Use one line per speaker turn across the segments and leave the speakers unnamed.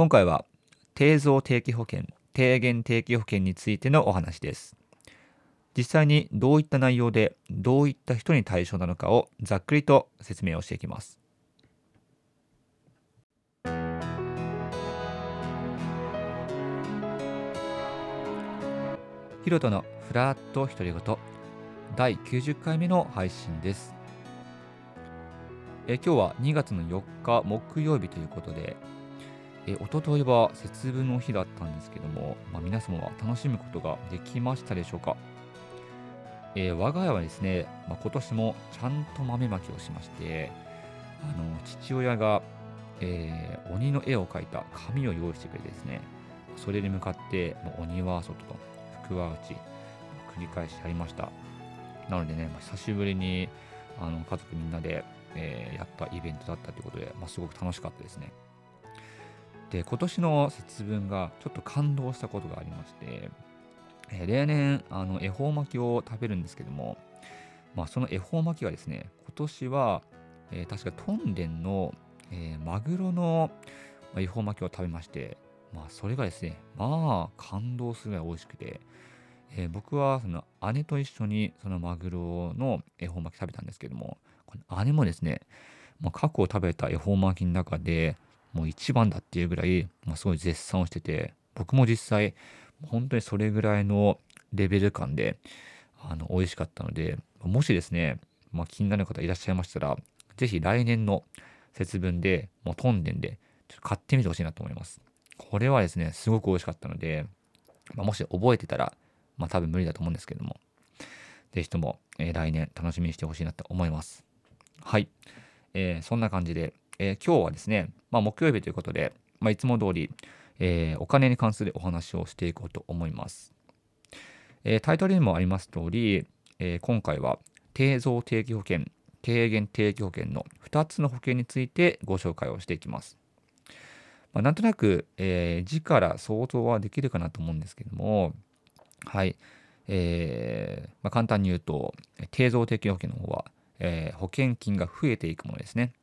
今回は定増定期保険低減定期保険についてのお話です。実際にどういった内容でどういった人に対象なのかをざっくりと説明をしていきます。ヒロトのフラット独り言第90回目の配信です。え今日は2月の4日木曜日ということでえ一昨日は節分の日だったんですけども、まあ、皆様は楽しむことができましたでしょうか、えー、我が家はですね、まあ、今年もちゃんと豆まきをしましてあの父親が、えー、鬼の絵を描いた紙を用意してくれてですねそれに向かってもう鬼は外と福は内繰り返しやりました。なのでね、まあ、久しぶりにあの家族みんなで、えー、やったイベントだったということで、まあ、すごく楽しかったですね。で今年の節分がちょっと感動したことがありまして、え、例年あの恵方巻きを食べるんですけども、まあ、その恵方巻きがですね今年は、えー、確かトンデンの、えー、マグロの恵方巻きを食べまして、まあ、それがですねまあ感動するぐらい美味しくて、えー、僕はその姉と一緒にそのマグロの恵方巻き食べたんですけどもこの姉もですね、まあ、過去を食べた恵方巻きの中でもう一番だっていうぐらい、まあ、すごい絶賛をしてて、僕も実際、本当にそれぐらいのレベル感で、あの、美味しかったので、もしですね、まあ、気になる方いらっしゃいましたら、ぜひ来年の節分で、もうトンデンで、ちょっと買ってみてほしいなと思います。これはですね、すごく美味しかったので、まあ、もし覚えてたら、まあ多分無理だと思うんですけども、ぜひとも、えー、来年楽しみにしてほしいなと思います。はい。えー、そんな感じで、えー、今日はですね、まあ、木曜日ということで、まあ、いつも通り、えー、お金に関するお話をしていこうと思います。えー、タイトルにもあります通り、え今回は定増定期保険、低減定期保険の2つの保険についてご紹介をしていきます。まあ、なんとなく、え字から想像はできるかなと思うんですけども、はい。えーまあ、簡単に言うと、定増定期保険の方は、えー、保険金が増えていくものですね。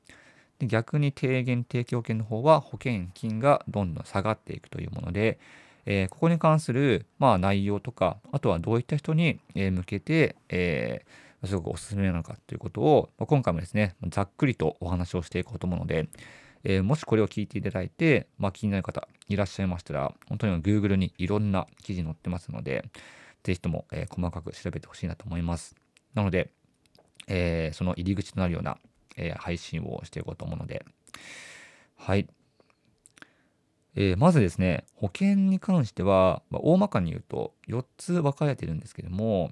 で逆に低減定期保険の方は保険金がどんどん下がっていくというもので、えー、ここに関する、まあ、内容とかあとはどういった人に向けて、えー、すごくおすすめなのかということを今回もですねざっくりとお話をしていこうと思うので、えー、もしこれを聞いていただいて、まあ、気になる方いらっしゃいましたら本当に Google にいろんな記事載ってますのでぜひとも、え細かく調べてほしいなと思います。なので、えその入り口となるようなえー、配信をしていこうと思うので、はい。えー、まずですね、保険に関しては、まあ、大まかに言うと4つ分かれてるんですけども、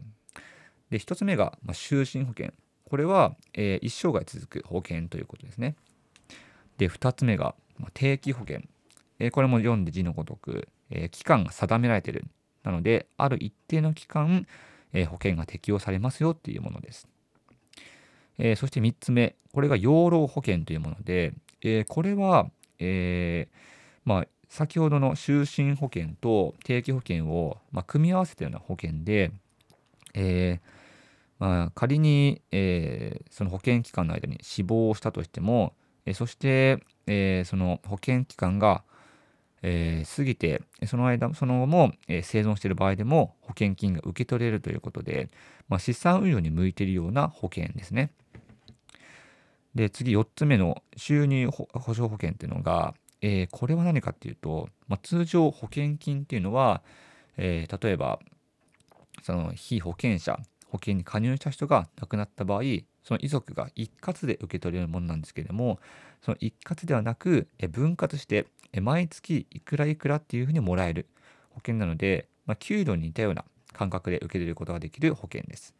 で1つ目が、まあ、就寝保険。これは、えー、一生涯続く保険ということですね。で、2つ目が、まあ、定期保険。えー、これも読んで字のごとく、えー、期間が定められてる。なので、ある一定の期間、えー、保険が適用されますよっていうものです。えー、そして3つ目、これが養老保険というもので、えー、これは、えー、まあ、先ほどの就寝保険と定期保険を、まあ、組み合わせたような保険で、えまあ、仮に、えその保険期間の間に死亡したとしても、えそして、えその保険期間が、え、過ぎて、その間、その後も、え、生存している場合でも保険金が受け取れるということで、ま、資産運用に向いているような保険ですね。で、次4つ目の収入保障保険っていうのが、えー、これは何かっていうと、まあ、通常保険金っていうのは、えー、例えば、その被保険者、保険に加入した人が亡くなった場合、その遺族が一括で受け取れるものなんですけれども、その一括ではなく、え分割して、え毎月いくらいくらっていうふうにもらえる保険なので、まあ、給料に似たような感覚で受け取ることができる保険です。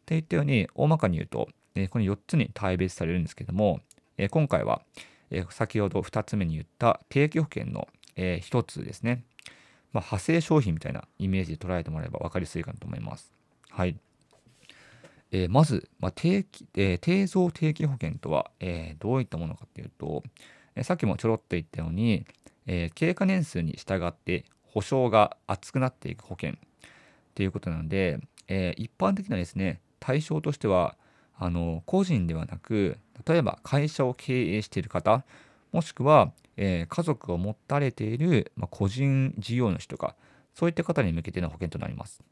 って言ったように、大まかに言うと、えこの4つに大別されるんですけども、え今回は、え先ほど2つ目に言った定期保険の、え1つですね。まあ、派生商品みたいなイメージで捉えてもらえば分かりやすいかなと思います。はい。えー、まず、まあ、定期、えー、定増定期保険とは、えー、どういったものかっていうと、えさっきもちょろっと言ったように、え経過年数に従って保証が厚くなっていく保険っていうことなので、え一般的なですね、対象としては、あの個人ではなく例えば会社を経営している方もしくは、えー、家族を持たれている、まあ、個人事業主とか、そういった方に向けての保険となります。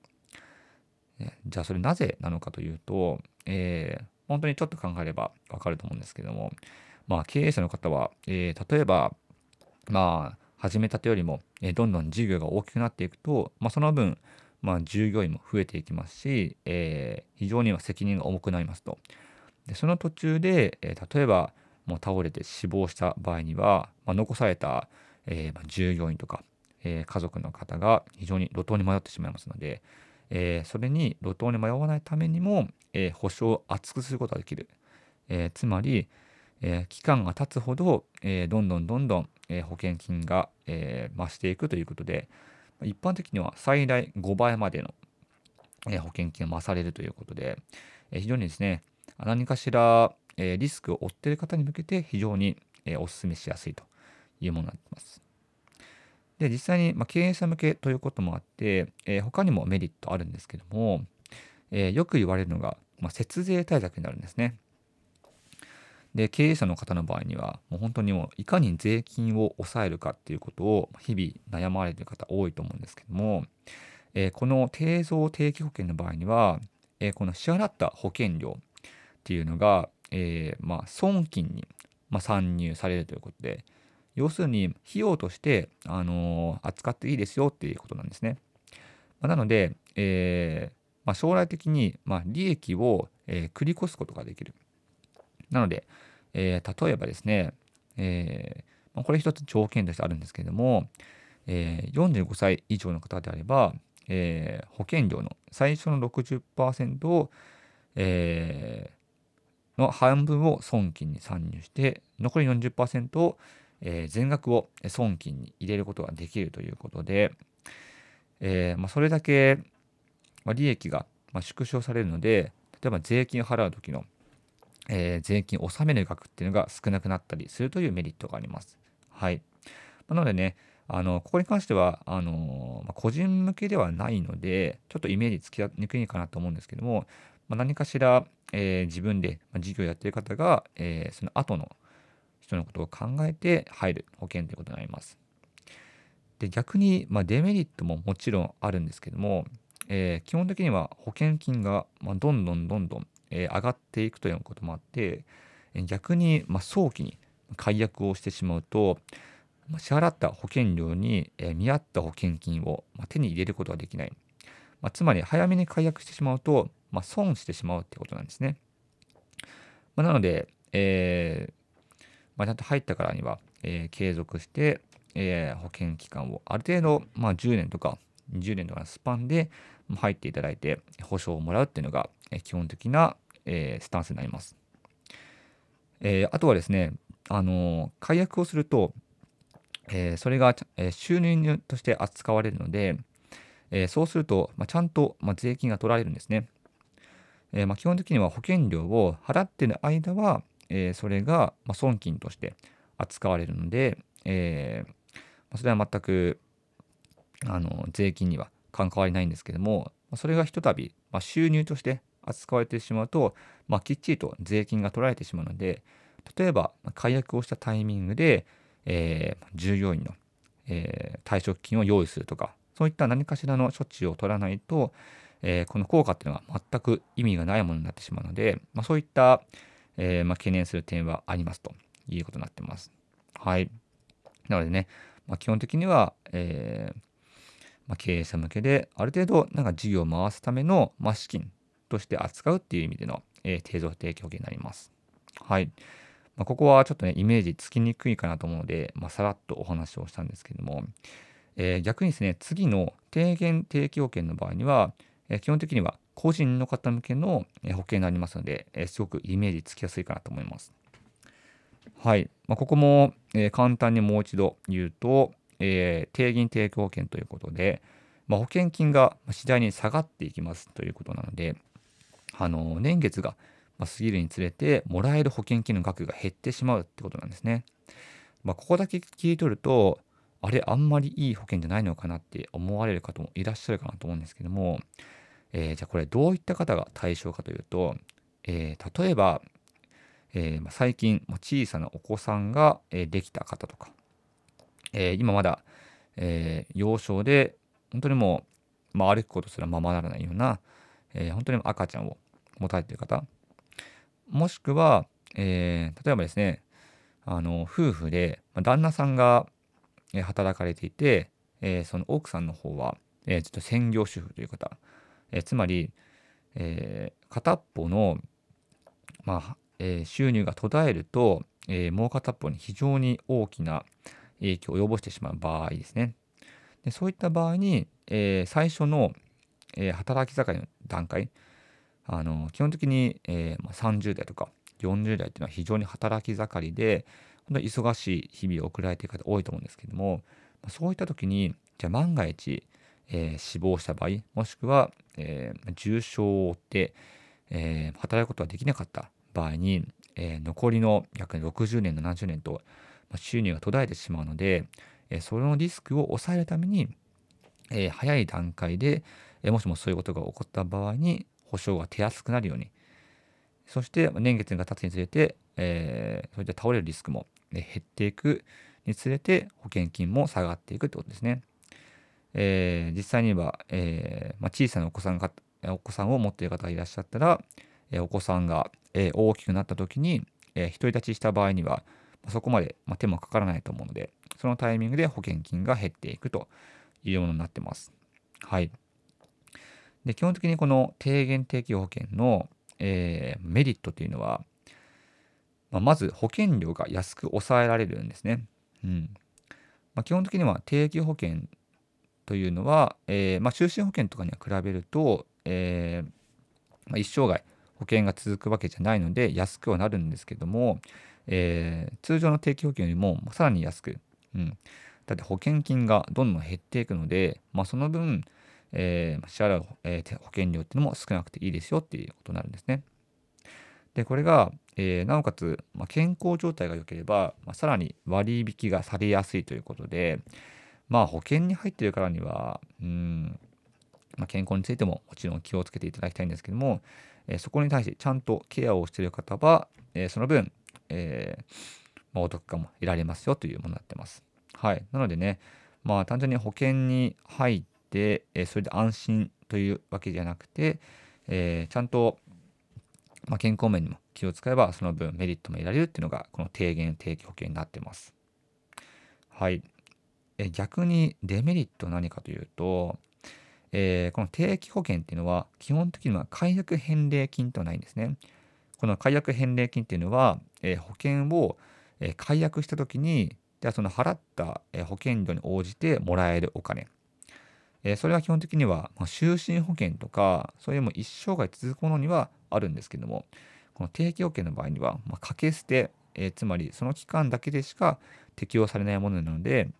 じゃあそれなぜなのかというと、えー、本当にちょっと考えればわかると思うんですけども、まあ、経営者の方は、えー、例えば、まあ、始めたてよりも、えー、どんどん事業が大きくなっていくと、まあ、その分、まあ、従業員も増えていきますし、えー、非常には責任が重くなりますと。でその途中で、えー、例えばもう倒れて死亡した場合には、まあ、残された、えーまあ、従業員とか、えー、家族の方が非常に路頭に迷ってしまいますので、えー、それに路頭に迷わないためにも、えー、保証を厚くすることができる。えー、つまり、え期間が経つほど、えどんどんどんどん、え保険金が、え増していくということで、一般的には最大5倍までの、保険金が増されるということで、非常にですね、何かしら、リスクを負っている方に向けて非常に、お勧めしやすいというものになっています。で、実際に、経営者向けということもあって、他にもメリットあるんですけども、よく言われるのが、節税対策になるんですね。で、経営者の方の場合には、もう本当にもういかに税金を抑えるかっていうことを日々悩まれている方多いと思うんですけども、えこの定増定期保険の場合には、えこの支払った保険料っていうのが、えー、まあ、損金に、まあ、参入されるということで、要するに費用として、あの、扱っていいですよっていうことなんですね。まあ、なので、えー、まあ、将来的に、ま利益を、え繰り越すことができる。なので、え例えばですね、えまこれ一つ条件としてあるんですけれども、え45歳以上の方であれば、え保険料の最初の60%を、えの半分を損金に参入して、残り40%を、えー、全額を損金に入れることができるということで、えーまあ、それだけ、まあ、利益が、まあ、縮小されるので、例えば税金を払う時の、えー、税金を納める額っていうのが少なくなったりするというメリットがあります。はい。なのでね、あの、ここに関しては、あの、まあ、個人向けではないので、ちょっとイメージつきにくいかなと思うんですけども、まあ、何かしら、えー、自分で事業やってる方が、えー、その後の人のことを考えて入る保険ということになります。で逆に、まあ、デメリットももちろんあるんですけども、えー、基本的には保険金が、ま、どんどんどんどん、えー、上がっていくということもあって、逆に、まあ、早期に解約をしてしまうとま、支払った保険料にえ見合った保険金をま手に入れることができない。まあ、つまり早めに解約してしまうと、まあ、損してしまうってことなんですね。まあ、なので、えーまあ、ちゃんと入ったからには、えー、継続して、えー、保険期間をある程度、まあ、10年とか20年とかのスパンで入っていただいて保証をもらうっていうのが、基本的な、えー、スタンスになります。えー、あとはですね、あの解約をすると、えー、それが、えー、収入として扱われるので、えー、そうすると、まあ、ちゃんと、まあ、税金が取られるんですね。えー、まあ、基本的には保険料を払っている間は、えー、それが、ま損金として扱われるので、えまそれは全くあの税金には関わりないんですけども、それがひとたび、ま収入として扱われてしまうと、まあ、きっちりと税金が取られてしまうので、例えば解約をしたタイミングで、えー、従業員の、えー、退職金を用意するとか、そういった何かしらの処置を取らないと、えー、この効果っていうのは全く意味がないものになってしまうので、まあ、そういった、えー、まあ、懸念する点はありますということになってます。はい。なのでね、まあ、基本的には、えー、ま経営者向けで、ある程度、なんか事業を回すための、ま資金として扱うっていう意味での、えー、定常提供になります。はい。まここはちょっとね、イメージつきにくいかなと思うので、まさらっとお話をしたんですけども、えー、逆にですね、次の低減定期保険の場合には、えー、基本的には個人の方向けの保険になりますので、えー、すごくイメージつきやすいかなと思います。はい。まあ、ここも、え簡単にもう一度言うと、え低減定期保険ということで、まあ、保険金が次第に下がっていきますということなので、あの年月が過ぎるにつれてもらえる保険金の額が減ってしまうってことなんですね。まあ、ここだけ聞い取ると、あれあんまりいい保険じゃないのかなって思われる方もいらっしゃるかなと思うんですけども、えー、じゃあこれどういった方が対象かというと、えー、例えば、えー、最近小さなお子さんが、できた方とか、え今まだ、え幼少で本当にもう、まあ、歩くことすらままならないような、え本当に赤ちゃんを持たれている方もしくは、え例えばですねあの夫婦で、旦那さんが働かれていて、えその奥さんの方は、えちょっと専業主婦という方、えつまり、え片っぽの、まあえー、収入が途絶えると、えー、もう片っぽに非常に大きな影響を及ぼしてしまう場合ですね。でそういった場合に、えー、最初の、えー、働き盛りの段階あの基本的に、えー、30代とか40代っていうのは非常に働き盛りで本当に忙しい日々を送られている方多いと思うんですけどもそういった時にじゃあ万が一、えー、死亡した場合もしくは、えー、重傷を負って、えー、働くことができなかった場合に、えー、残りの約60年70年と収入が途絶えてしまうので、え、そのリスクを抑えるために、早い段階で、もしもそういうことが起こった場合に保証が手やすくなるようにそして年月が経つにつれて、そういった倒れるリスクも、減っていくにつれて保険金も下がっていくってことですね。え実際には、えまあ、小さなお子さんがお子さんを持っている方がいらっしゃったら、えお子さんが、え大きくなった時に、え独り立ちした場合には、そこまで、手もかからないと思うので、そのタイミングで保険金が減っていくというものになってます。はい。で、基本的にこの低減定期保険の、えー、メリットというのは、まあ、まず保険料が安く抑えられるんですね。うんまあ、基本的には定期保険というのは、えーまあ、就寝保険とかには比べると、えーまあ、一生涯保険が続くわけじゃないので安くはなるんですけども、えー、通常の定期保険よりもさらに安く、うん、だって保険金がどんどん減っていくので、まあ、その分、えー、支払う、えー、保険料っていうのも少なくていいですよっていうことになるんですね。でこれが、えー、なおかつ、まあ、健康状態が良ければ、まあ、さらに割引がされやすいということでまあ保険に入っているからにはうんまあ、健康についてももちろん気をつけていただきたいんですけども、えそこに対してちゃんとケアをしている方は、えその分、えまあ、お得感も得られますよというものになってます。はい。なのでね、まあ単純に保険に入って、えそれで安心というわけじゃなくて、えー、ちゃんと、まあ、健康面にも気を使えばその分メリットも得られるっていうのがこの低減定期保険になってます。はい。え逆にデメリットは何かというと、えー、この定期保険っていうのは基本的には解約返礼金とはないんですね。この解約返礼金っていうのは、え、保険を、え、解約した時にじゃあその払った、え保険料に応じてもらえるお金、えそれは基本的には、まあ、就寝保険とかそういうも一生涯続くものにはあるんですけどもこの定期保険の場合には、ま、掛け捨て、えつまりその期間だけでしか適用されないものなので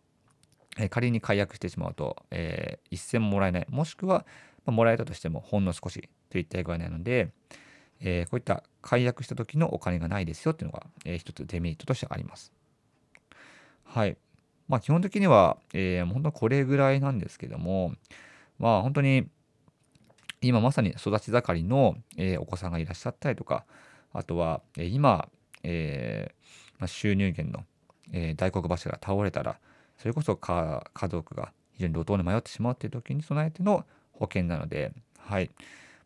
え仮に解約してしまうと、えー、一銭ももらえない、もしくは、ま、もらえたとしてもほんの少しといった具合なので、え、こういった解約した時のお金がないですよっていうのが、えー、一つデメリットとしてあります。はい。まあ基本的には、えー、本当これぐらいなんですけども、まあ本当に今まさに育ち盛りの、え、お子さんがいらっしゃったりとか、あとは、え、今、えま、収入源の、え、大黒柱が倒れたら、それこそ家族が非常に路頭に迷ってしまうっていう時に備えての保険なので、はい。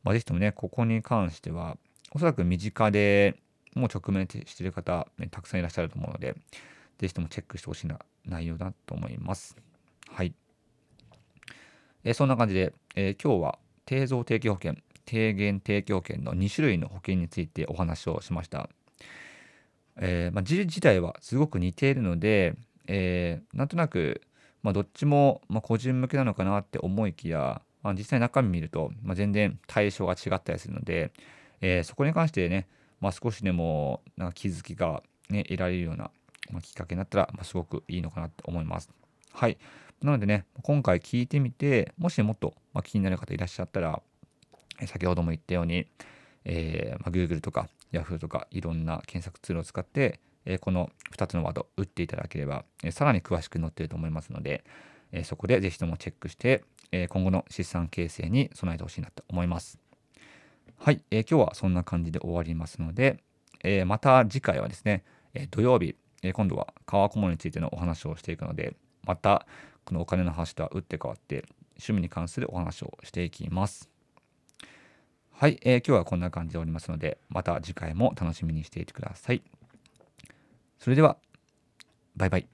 まあ、ぜひともね、ここに関しては、おそらく身近でもう直面している方、ね、たくさんいらっしゃると思うので、ぜひともチェックしてほしいな内容だと思います。はい。え、そんな感じで、えー、今日は定増定期保険、低減定期保険の2種類の保険についてお話をしました。えーまあ、字自体はすごく似ているので、えー、なんとなく、まあ、どっちも、まあ、個人向けなのかなって思いきや、まあ、実際中身見ると、まあ、全然対象が違ったりするので、えー、そこに関してね、まあ、少しでもなんか気づきが、ね、得られるような、まあ、きっかけになったら、まあ、すごくいいのかなって思います。はい。なのでね、今回聞いてみて、もしもっと、まあ、気になる方いらっしゃったら、先ほども言ったように、えーまあ、Google とか Yahoo とかいろんな検索ツールを使って、えこの2つのワード打っていただければ、えさらに詳しく載っていると思いますので、えそこでぜひともチェックして、え今後の資産形成に備えてほしいなと思います。はい、え今日はそんな感じで終わりますので、えー、また次回はですね、え土曜日、え今度は川こもについてのお話をしていくので、またこのお金の話とは打って変わって趣味に関するお話をしていきます。はい、えー、今日はこんな感じでおりますので、また次回も楽しみにしていてください。それでは、バイバイ。